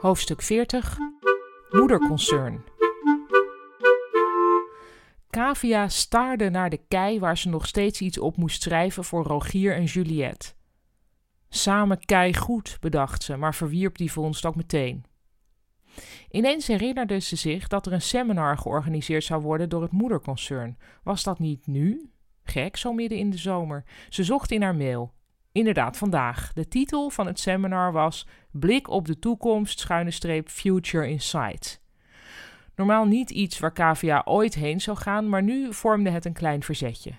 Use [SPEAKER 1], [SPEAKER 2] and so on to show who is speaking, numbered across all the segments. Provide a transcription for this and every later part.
[SPEAKER 1] Hoofdstuk 40 Moederconcern Cavia staarde naar de kei waar ze nog steeds iets op moest schrijven voor Rogier en Juliette. Samen kei goed, bedacht ze, maar verwierp die ook meteen. Ineens herinnerde ze zich dat er een seminar georganiseerd zou worden door het moederconcern. Was dat niet nu? Gek, zo midden in de zomer. Ze zocht in haar mail. Inderdaad, vandaag. De titel van het seminar was Blik op de toekomst, schuine streep, Future Insight. Normaal niet iets waar KVA ooit heen zou gaan, maar nu vormde het een klein verzetje.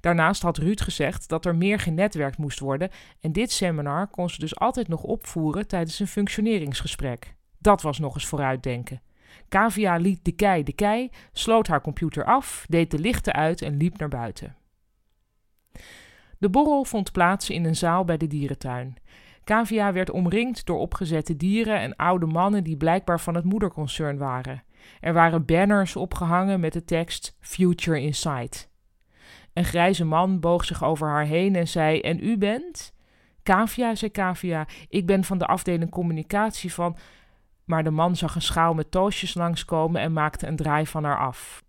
[SPEAKER 1] Daarnaast had Ruud gezegd dat er meer genetwerkt moest worden en dit seminar kon ze dus altijd nog opvoeren tijdens een functioneringsgesprek. Dat was nog eens vooruitdenken. Kavia liet de kei de kei, sloot haar computer af, deed de lichten uit en liep naar buiten. De borrel vond plaats in een zaal bij de dierentuin. Kavia werd omringd door opgezette dieren en oude mannen die blijkbaar van het moederconcern waren. Er waren banners opgehangen met de tekst Future Insight. Een grijze man boog zich over haar heen en zei: En u bent? Kavia, zei Kavia, ik ben van de afdeling communicatie van. Maar de man zag een schaal met toastjes langskomen en maakte een draai van haar af.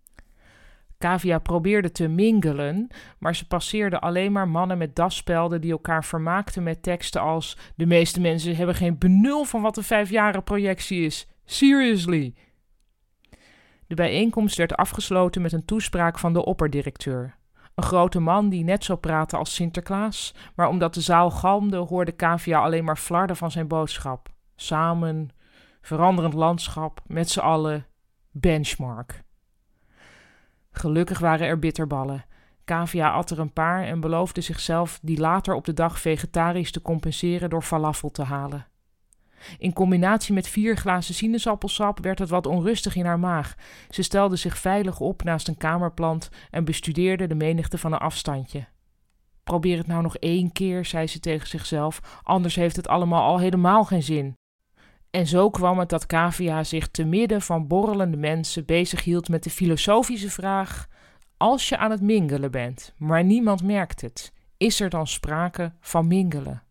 [SPEAKER 1] Kavia probeerde te mingelen, maar ze passeerde alleen maar mannen met daspelden die elkaar vermaakten met teksten als: De meeste mensen hebben geen benul van wat een vijfjaren projectie is. Seriously. De bijeenkomst werd afgesloten met een toespraak van de opperdirecteur. Een grote man die net zo praatte als Sinterklaas, maar omdat de zaal galmde hoorde Kavia alleen maar flarden van zijn boodschap. Samen, veranderend landschap, met z'n allen, benchmark. Gelukkig waren er bitterballen. Kavia at er een paar en beloofde zichzelf die later op de dag vegetarisch te compenseren door falafel te halen. In combinatie met vier glazen sinaasappelsap werd het wat onrustig in haar maag. Ze stelde zich veilig op naast een kamerplant en bestudeerde de menigte van een afstandje. Probeer het nou nog één keer, zei ze tegen zichzelf, anders heeft het allemaal al helemaal geen zin. En zo kwam het dat Kavia zich te midden van borrelende mensen bezighield met de filosofische vraag: Als je aan het mingelen bent, maar niemand merkt het, is er dan sprake van mingelen?